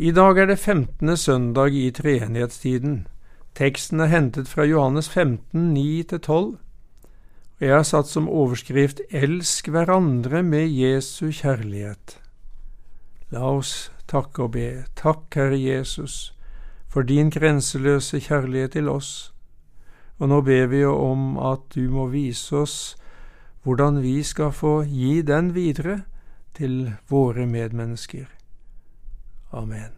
I dag er det femtende søndag i treenighetstiden. Teksten er hentet fra Johannes 15, 9–12, og jeg har satt som overskrift Elsk hverandre med Jesu kjærlighet. La oss takke og be. Takk, Herre Jesus, for din grenseløse kjærlighet til oss. Og nå ber vi om at du må vise oss hvordan vi skal få gi den videre til våre medmennesker. Amen.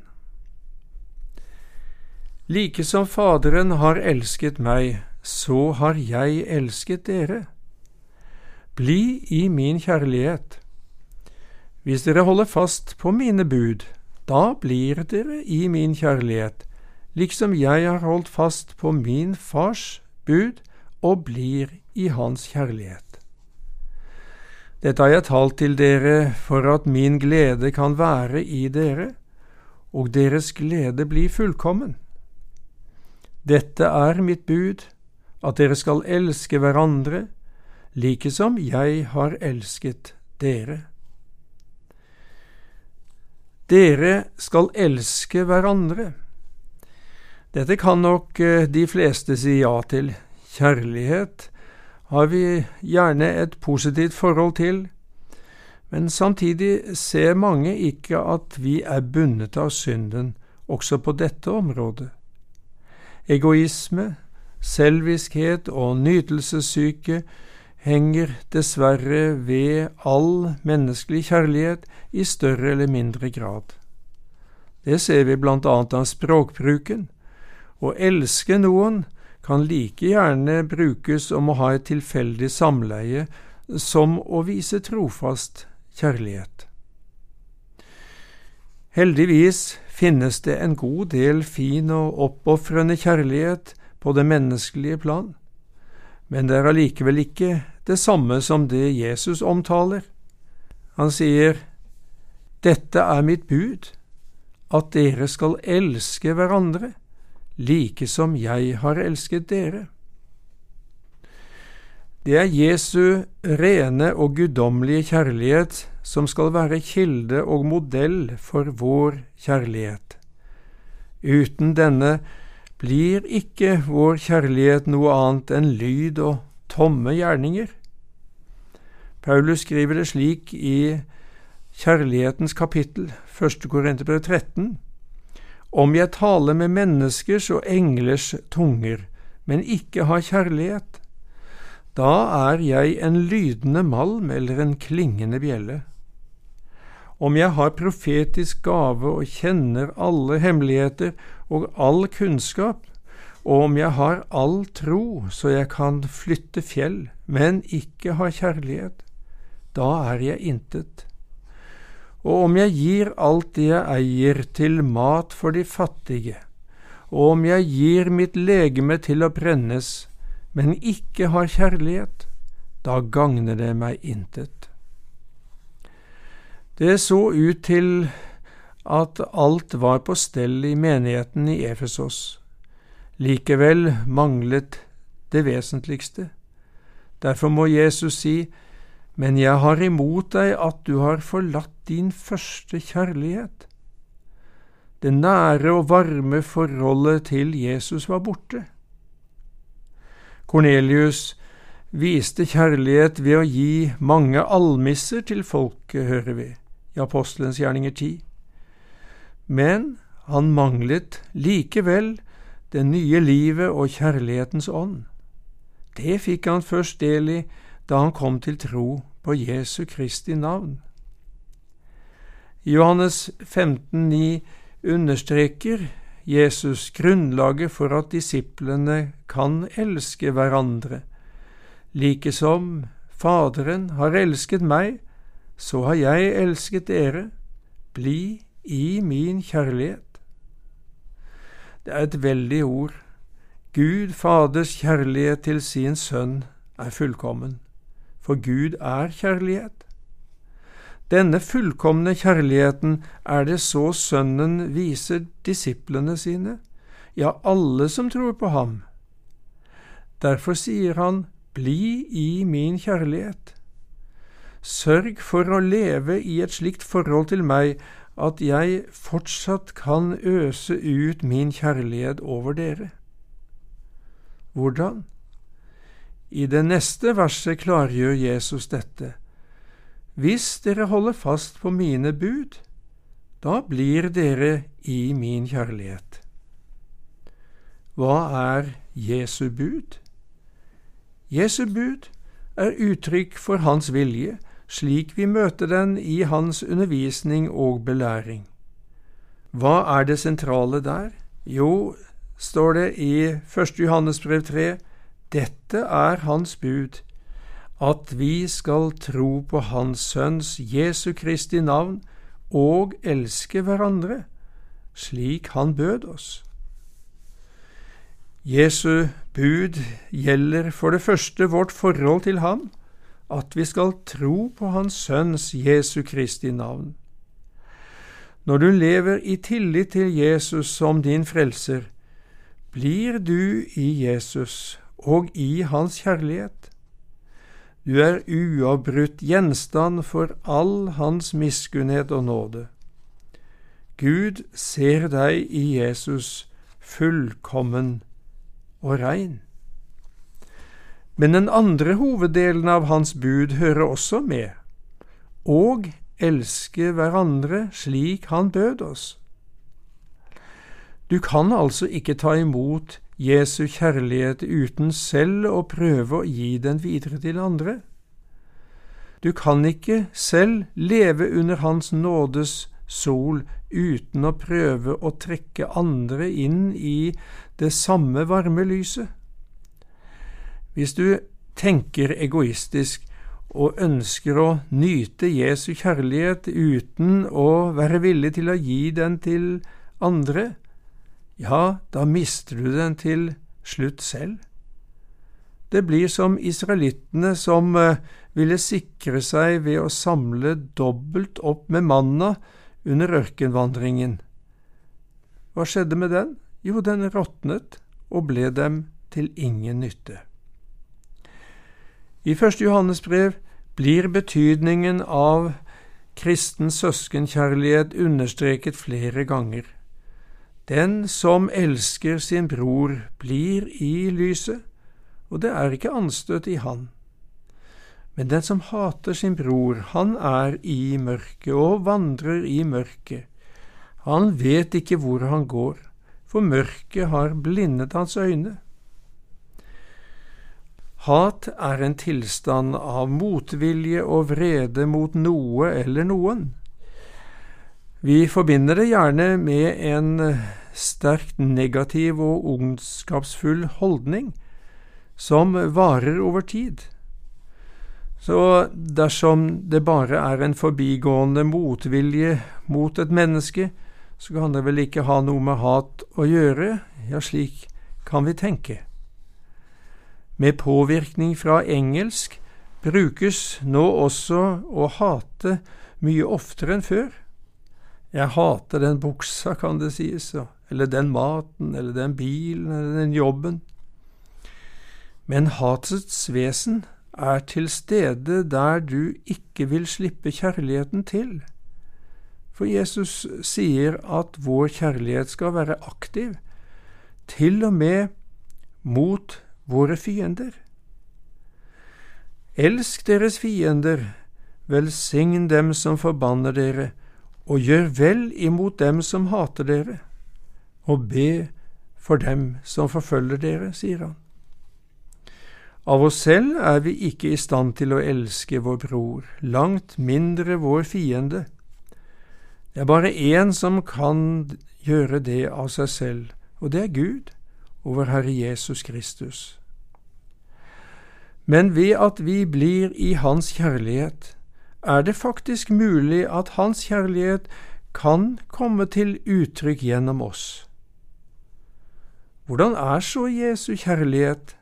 Like som Faderen har elsket meg, så har jeg elsket dere. Bli i min kjærlighet. Hvis dere holder fast på mine bud, da blir dere i min kjærlighet, liksom jeg har holdt fast på min fars bud og blir i hans kjærlighet. Dette har jeg talt til dere for at min glede kan være i dere, og deres glede blir fullkommen. Dette er mitt bud, at dere skal elske hverandre, like som jeg har elsket dere. Dere skal elske hverandre. Dette kan nok eh, de fleste si ja til. Kjærlighet har vi gjerne et positivt forhold til, men samtidig ser mange ikke at vi er bundet av synden også på dette området. Egoisme, selviskhet og nytelsessyke henger dessverre ved all menneskelig kjærlighet i større eller mindre grad. Det ser vi blant annet av språkbruken. Å elske noen kan like gjerne brukes om å ha et tilfeldig samleie som å vise trofast kjærlighet. Heldigvis finnes det en god del fin og oppofrende kjærlighet på det menneskelige plan, men det er allikevel ikke det samme som det Jesus omtaler. Han sier, Dette er mitt bud, at dere skal elske hverandre, like som jeg har elsket dere. Det er Jesu rene og guddommelige kjærlighet som skal være kilde og modell for vår kjærlighet. Uten denne blir ikke vår kjærlighet noe annet enn lyd og tomme gjerninger. Paulus skriver det slik i Kjærlighetens kapittel, 1. Korinterbrev 13. Om jeg taler med menneskers og englers tunger, men ikke har kjærlighet, da er jeg en lydende malm eller en klingende bjelle. Om jeg har profetisk gave og kjenner alle hemmeligheter og all kunnskap, og om jeg har all tro så jeg kan flytte fjell, men ikke har kjærlighet, da er jeg intet. Og om jeg gir alt det jeg eier til mat for de fattige, og om jeg gir mitt legeme til å brennes, men ikke har kjærlighet, da gagner det meg intet. Det så ut til at alt var på stell i menigheten i Efesos. Likevel manglet det vesentligste. Derfor må Jesus si, Men jeg har imot deg at du har forlatt din første kjærlighet. Det nære og varme forholdet til Jesus var borte. Kornelius viste kjærlighet ved å gi mange almisser til folket, hører vi, i Apostelens gjerninger 10 men han manglet likevel det nye livet og kjærlighetens ånd. Det fikk han først del i da han kom til tro på Jesu Kristi navn. Johannes 15,9 understreker Jesus grunnlaget for at disiplene kan elske hverandre. Likesom Faderen har elsket meg, så har jeg elsket dere. Bli i min kjærlighet. Det er et veldig ord. Gud Faders kjærlighet til sin Sønn er fullkommen, for Gud er kjærlighet. Denne fullkomne kjærligheten er det så Sønnen viser disiplene sine, ja, alle som tror på ham. Derfor sier han, Bli i min kjærlighet. Sørg for å leve i et slikt forhold til meg at jeg fortsatt kan øse ut min kjærlighet over dere. Hvordan? I det neste verset klargjør Jesus dette. Hvis dere holder fast på mine bud, da blir dere i min kjærlighet. Hva er Jesu bud? Jesu bud er uttrykk for Hans vilje, slik vi møter den i Hans undervisning og belæring. Hva er det sentrale der? Jo, står det i 1. Johannes brev 3, dette er Hans bud, at vi skal tro på Hans Sønns Jesu Kristi navn og elske hverandre, slik Han bød oss. Jesu bud gjelder for det første vårt forhold til Ham, at vi skal tro på Hans Sønns Jesu Kristi navn. Når du lever i tillit til Jesus som din frelser, blir du i Jesus og i Hans kjærlighet. Du er uavbrutt gjenstand for all Hans miskunnhet og nåde. Gud ser deg i Jesus fullkommen og rein. Men den andre hoveddelen av hans bud hører også med, og elske hverandre slik han bød oss. Du kan altså ikke ta imot Jesu kjærlighet uten selv å prøve å gi den videre til andre. Du kan ikke selv leve under Hans nådes sol uten å prøve å trekke andre inn i det samme varme lyset. Hvis du tenker egoistisk og ønsker å nyte Jesu kjærlighet uten å være villig til å gi den til andre, ja, da mister du den til slutt selv. Det blir som israelittene som eh, ville sikre seg ved å samle dobbelt opp med manna under ørkenvandringen. Hva skjedde med den? Jo, den råtnet og ble dem til ingen nytte. I første Johannes brev blir betydningen av kristen søskenkjærlighet understreket flere ganger. Den som elsker sin bror, blir i lyset, og det er ikke anstøt i han. Men den som hater sin bror, han er i mørket og vandrer i mørket. Han vet ikke hvor han går, for mørket har blindet hans øyne. Hat er en tilstand av motvilje og vrede mot noe eller noen. Vi forbinder det gjerne med en sterkt negativ og ondskapsfull holdning som varer over tid. Så dersom det bare er en forbigående motvilje mot et menneske, så kan det vel ikke ha noe med hat å gjøre, ja, slik kan vi tenke. Med påvirkning fra engelsk brukes nå også å hate mye oftere enn før. Jeg hater den buksa, kan det sies, eller den maten, eller den bilen, eller den jobben. Men hatets vesen er til stede der du ikke vil slippe kjærligheten til. For Jesus sier at vår kjærlighet skal være aktiv, til og med mot våre fiender. Elsk deres fiender, velsign dem som forbanner dere, og gjør vel imot dem som hater dere, og be for dem som forfølger dere, sier han. Av oss selv er vi ikke i stand til å elske vår bror, langt mindre vår fiende. Det er bare én som kan gjøre det av seg selv, og det er Gud, over Herre Jesus Kristus. Men ved at vi blir i Hans kjærlighet, er det faktisk mulig at Hans kjærlighet kan komme til uttrykk gjennom oss. Hvordan er så Jesu kjærlighet?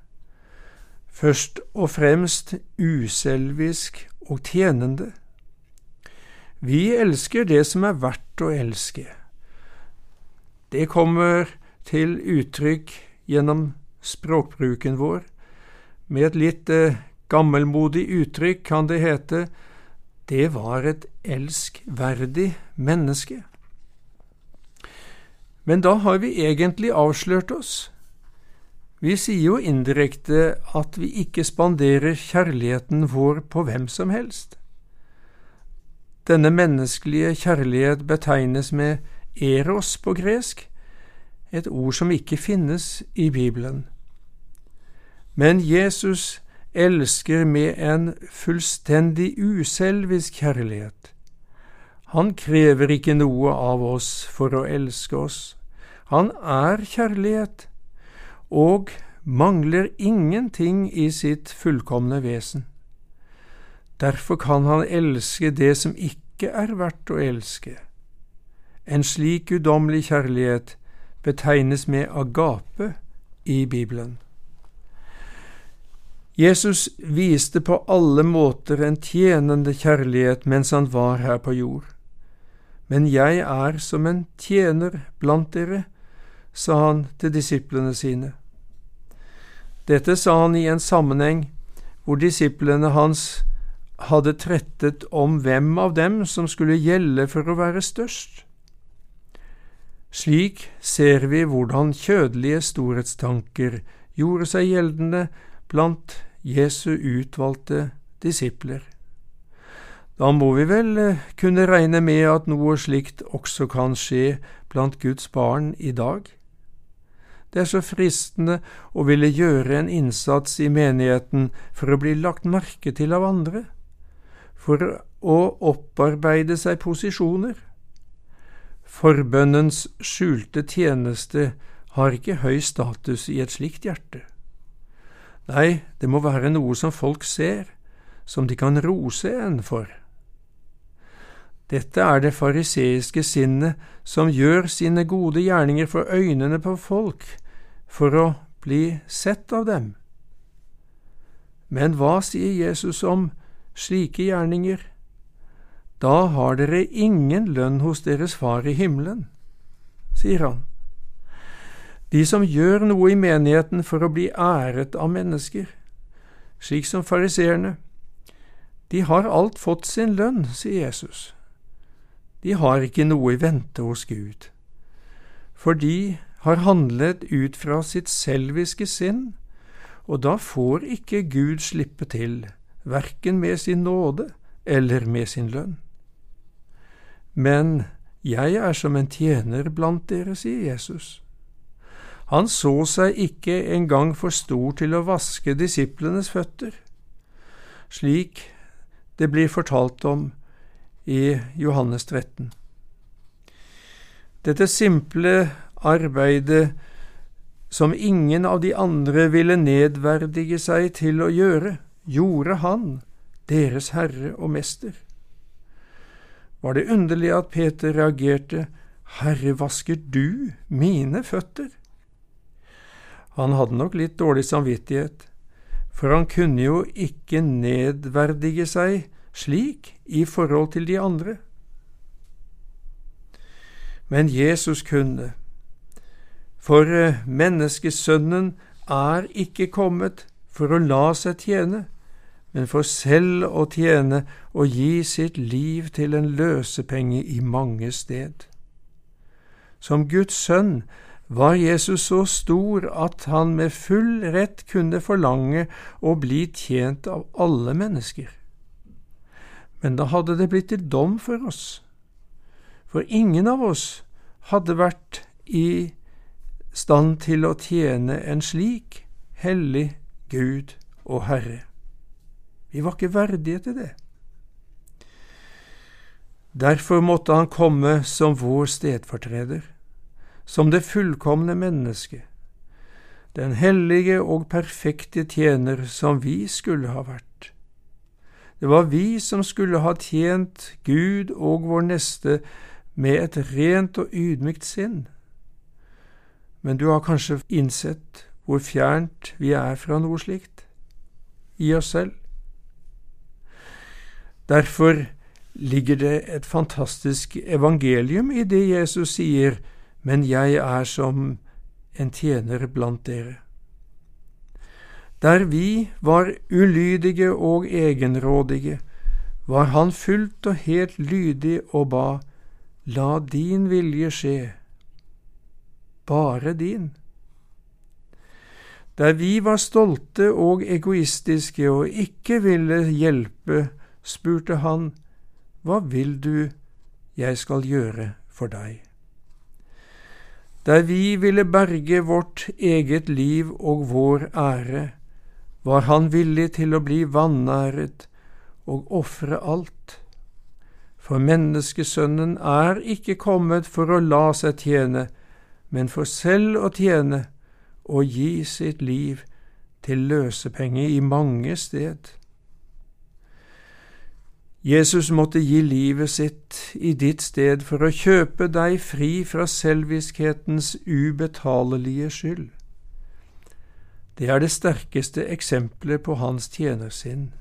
Først og fremst uselvisk og tjenende. Vi elsker det som er verdt å elske. Det kommer til uttrykk gjennom språkbruken vår. Med et litt eh, gammelmodig uttrykk kan det hete det var et elskverdig menneske. Men da har vi egentlig avslørt oss. Vi sier jo indirekte at vi ikke spanderer kjærligheten vår på hvem som helst. Denne menneskelige kjærlighet betegnes med eros på gresk, et ord som ikke finnes i Bibelen. Men Jesus elsker med en fullstendig uselvisk kjærlighet. Han krever ikke noe av oss for å elske oss. Han er kjærlighet og mangler ingenting i sitt fullkomne vesen. Derfor kan han elske det som ikke er verdt å elske. En slik guddommelig kjærlighet betegnes med agape i Bibelen. Jesus viste på alle måter en tjenende kjærlighet mens han var her på jord. Men jeg er som en tjener blant dere, sa han til disiplene sine. Dette sa han i en sammenheng hvor disiplene hans hadde trettet om hvem av dem som skulle gjelde for å være størst. Slik ser vi hvordan kjødelige storhetstanker gjorde seg gjeldende blant Jesu utvalgte disipler. Da må vi vel eh, kunne regne med at noe slikt også kan skje blant Guds barn i dag? Det er så fristende å ville gjøre en innsats i menigheten for å bli lagt merke til av andre, for å opparbeide seg posisjoner. Forbønnens skjulte tjeneste har ikke høy status i et slikt hjerte. Nei, det må være noe som folk ser, som de kan rose en for. Dette er det fariseiske sinnet som gjør sine gode gjerninger for øynene på folk, for å bli sett av dem. Men hva sier Jesus om slike gjerninger? Da har dere ingen lønn hos deres far i himmelen, sier han. De som gjør noe i menigheten for å bli æret av mennesker, slik som fariseerne, de har alt fått sin lønn, sier Jesus. De har ikke noe i vente hos Gud, for de har handlet ut fra sitt selviske sinn, og da får ikke Gud slippe til, verken med sin nåde eller med sin lønn. Men jeg er som en tjener blant dere, sier Jesus. Han så seg ikke engang for stor til å vaske disiplenes føtter, slik det blir fortalt om i Johannes 13. Dette simple arbeidet som ingen av de andre ville nedverdige seg til å gjøre, gjorde han, deres herre og mester. Var det underlig at Peter reagerte, Herre, vasker du mine føtter? Han hadde nok litt dårlig samvittighet, for han kunne jo ikke nedverdige seg slik i forhold til de andre. Men Jesus kunne, for eh, menneskesønnen er ikke kommet for å la seg tjene, men for selv å tjene og gi sitt liv til en løsepenge i mange sted. Som Guds sønn var Jesus så stor at han med full rett kunne forlange å bli tjent av alle mennesker. Men da hadde det blitt til dom for oss, for ingen av oss hadde vært i stand til å tjene en slik hellig Gud og Herre. Vi var ikke verdige til det. Derfor måtte han komme som vår stedfortreder som det fullkomne menneske, den hellige og perfekte tjener som vi skulle ha vært. Det var vi som skulle ha tjent Gud og vår neste med et rent og ydmykt sinn. Men du har kanskje innsett hvor fjernt vi er fra noe slikt, i oss selv. Derfor ligger det et fantastisk evangelium i det Jesus sier men jeg er som en tjener blant dere. Der vi var ulydige og egenrådige, var han fullt og helt lydig og ba, La din vilje skje, bare din. Der vi var stolte og egoistiske og ikke ville hjelpe, spurte han, Hva vil du jeg skal gjøre for deg? Der vi ville berge vårt eget liv og vår ære, var han villig til å bli vanæret og ofre alt. For menneskesønnen er ikke kommet for å la seg tjene, men for selv å tjene og gi sitt liv til løsepenge i mange sted. Jesus måtte gi livet sitt i ditt sted for å kjøpe deg fri fra selviskhetens ubetalelige skyld. Det er det sterkeste eksempelet på hans tjenersinn.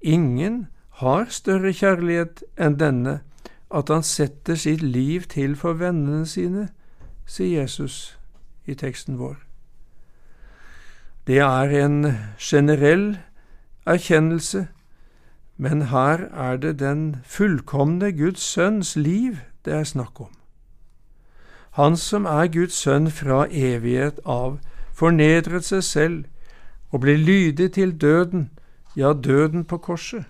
Ingen har større kjærlighet enn denne, at han setter sitt liv til for vennene sine, sier Jesus i teksten vår. Det er en generell erkjennelse, men her er det den fullkomne Guds sønns liv det er snakk om. Han som er Guds sønn fra evighet av, fornedret seg selv og ble lydig til døden, ja, døden på korset.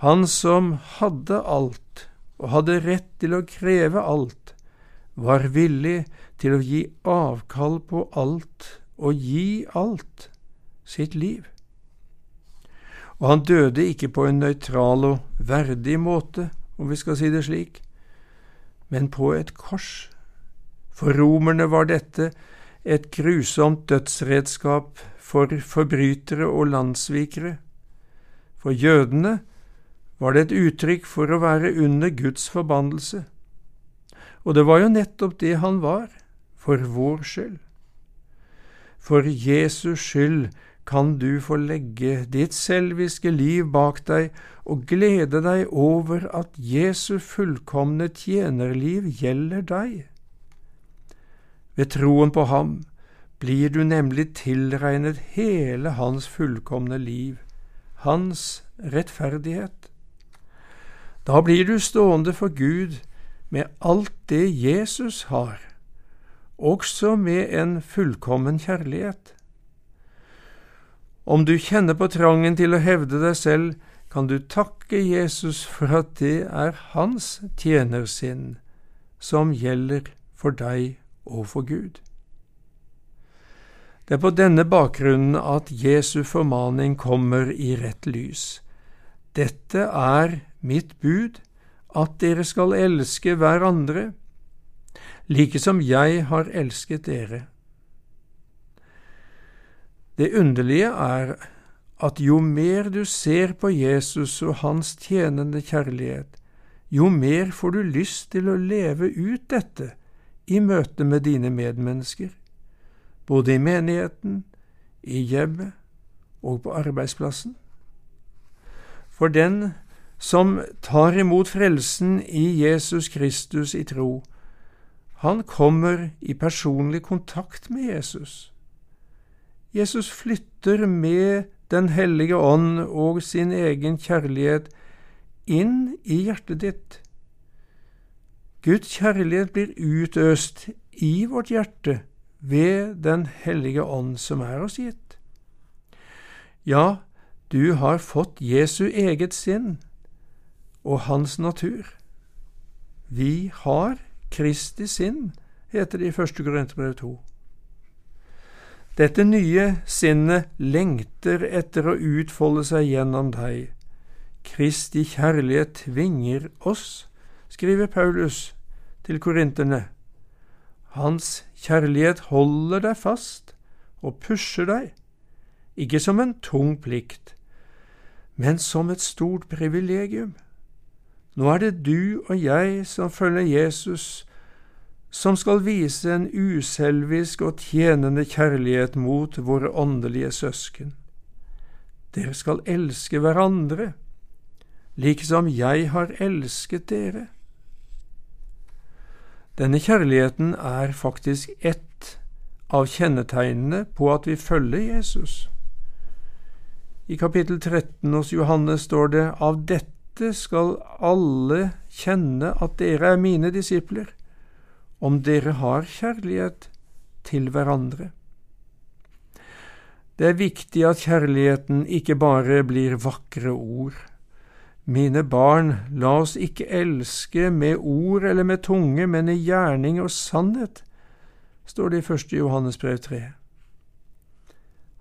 Han som hadde alt og hadde rett til å kreve alt, var villig til å gi avkall på alt og gi alt sitt liv. Og han døde ikke på en nøytral og verdig måte, om vi skal si det slik, men på et kors. For romerne var dette et grusomt dødsredskap for forbrytere og landssvikere. For jødene var det et uttrykk for å være under Guds forbannelse. Og det var jo nettopp det han var, for vår skyld. For Jesus skyld kan du få legge ditt selviske liv bak deg og glede deg over at Jesu fullkomne tjenerliv gjelder deg. Ved troen på ham blir du nemlig tilregnet hele hans fullkomne liv, hans rettferdighet. Da blir du stående for Gud med alt det Jesus har, også med en fullkommen kjærlighet. Om du kjenner på trangen til å hevde deg selv, kan du takke Jesus for at det er hans tjenersinn som gjelder for deg og for Gud. Det er på denne bakgrunnen at Jesu formaning kommer i rett lys. Dette er mitt bud, at dere skal elske hverandre, like som jeg har elsket dere. Det underlige er at jo mer du ser på Jesus og hans tjenende kjærlighet, jo mer får du lyst til å leve ut dette i møte med dine medmennesker, både i menigheten, i hjemmet og på arbeidsplassen. For den som tar imot frelsen i Jesus Kristus i tro, han kommer i personlig kontakt med Jesus. Jesus flytter med Den hellige ånd og sin egen kjærlighet inn i hjertet ditt. Guds kjærlighet blir utøst i vårt hjerte ved Den hellige ånd som er oss gitt. Ja, du har fått Jesu eget sinn og hans natur. Vi har Kristi sinn, heter det i første Korinterbrev 2. Dette nye sinnet lengter etter å utfolde seg gjennom deg. Kristi kjærlighet tvinger oss, skriver Paulus til korinterne. Hans kjærlighet holder deg fast og pusher deg, ikke som en tung plikt, men som et stort privilegium. Nå er det du og jeg som følger Jesus, som skal vise en uselvisk og tjenende kjærlighet mot våre åndelige søsken. Dere skal elske hverandre, like som jeg har elsket dere. Denne kjærligheten er faktisk ett av kjennetegnene på at vi følger Jesus. I kapittel 13 hos Johannes står det av dette skal alle kjenne at dere er mine disipler, om dere har kjærlighet til hverandre. Det er viktig at kjærligheten ikke bare blir vakre ord. Mine barn, la oss ikke elske med ord eller med tunge, men i gjerning og sannhet, står det i 1. Johannes brev 3.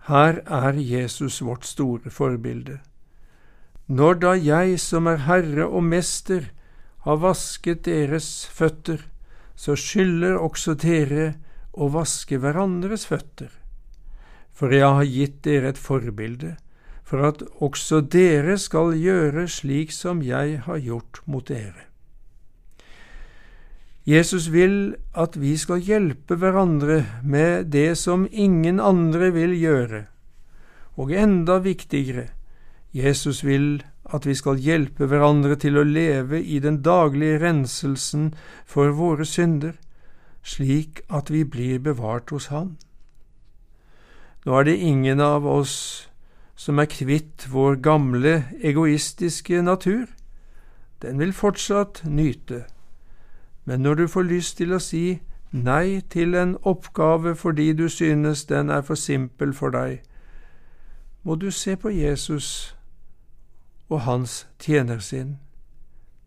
Her er Jesus vårt store forbilde. Når da jeg som er Herre og Mester har vasket deres føtter, så skylder også dere å vaske hverandres føtter. For jeg har gitt dere et forbilde, for at også dere skal gjøre slik som jeg har gjort mot dere. Jesus vil at vi skal hjelpe hverandre med det som ingen andre vil gjøre, og enda viktigere, Jesus vil at vi skal hjelpe hverandre til å leve i den daglige renselsen for våre synder, slik at vi blir bevart hos Han. Nå er det ingen av oss som er kvitt vår gamle, egoistiske natur. Den vil fortsatt nyte. Men når du får lyst til å si nei til en oppgave fordi du synes den er for simpel for deg, må du se på Jesus og hans tjenersinn.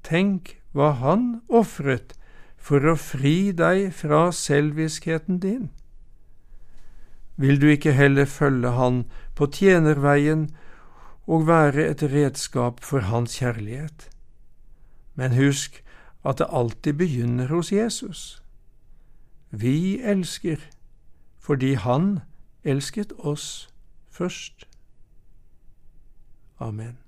Tenk hva han ofret for å fri deg fra selviskheten din. Vil du ikke heller følge han på tjenerveien og være et redskap for hans kjærlighet? Men husk at det alltid begynner hos Jesus. Vi elsker fordi Han elsket oss først. Amen.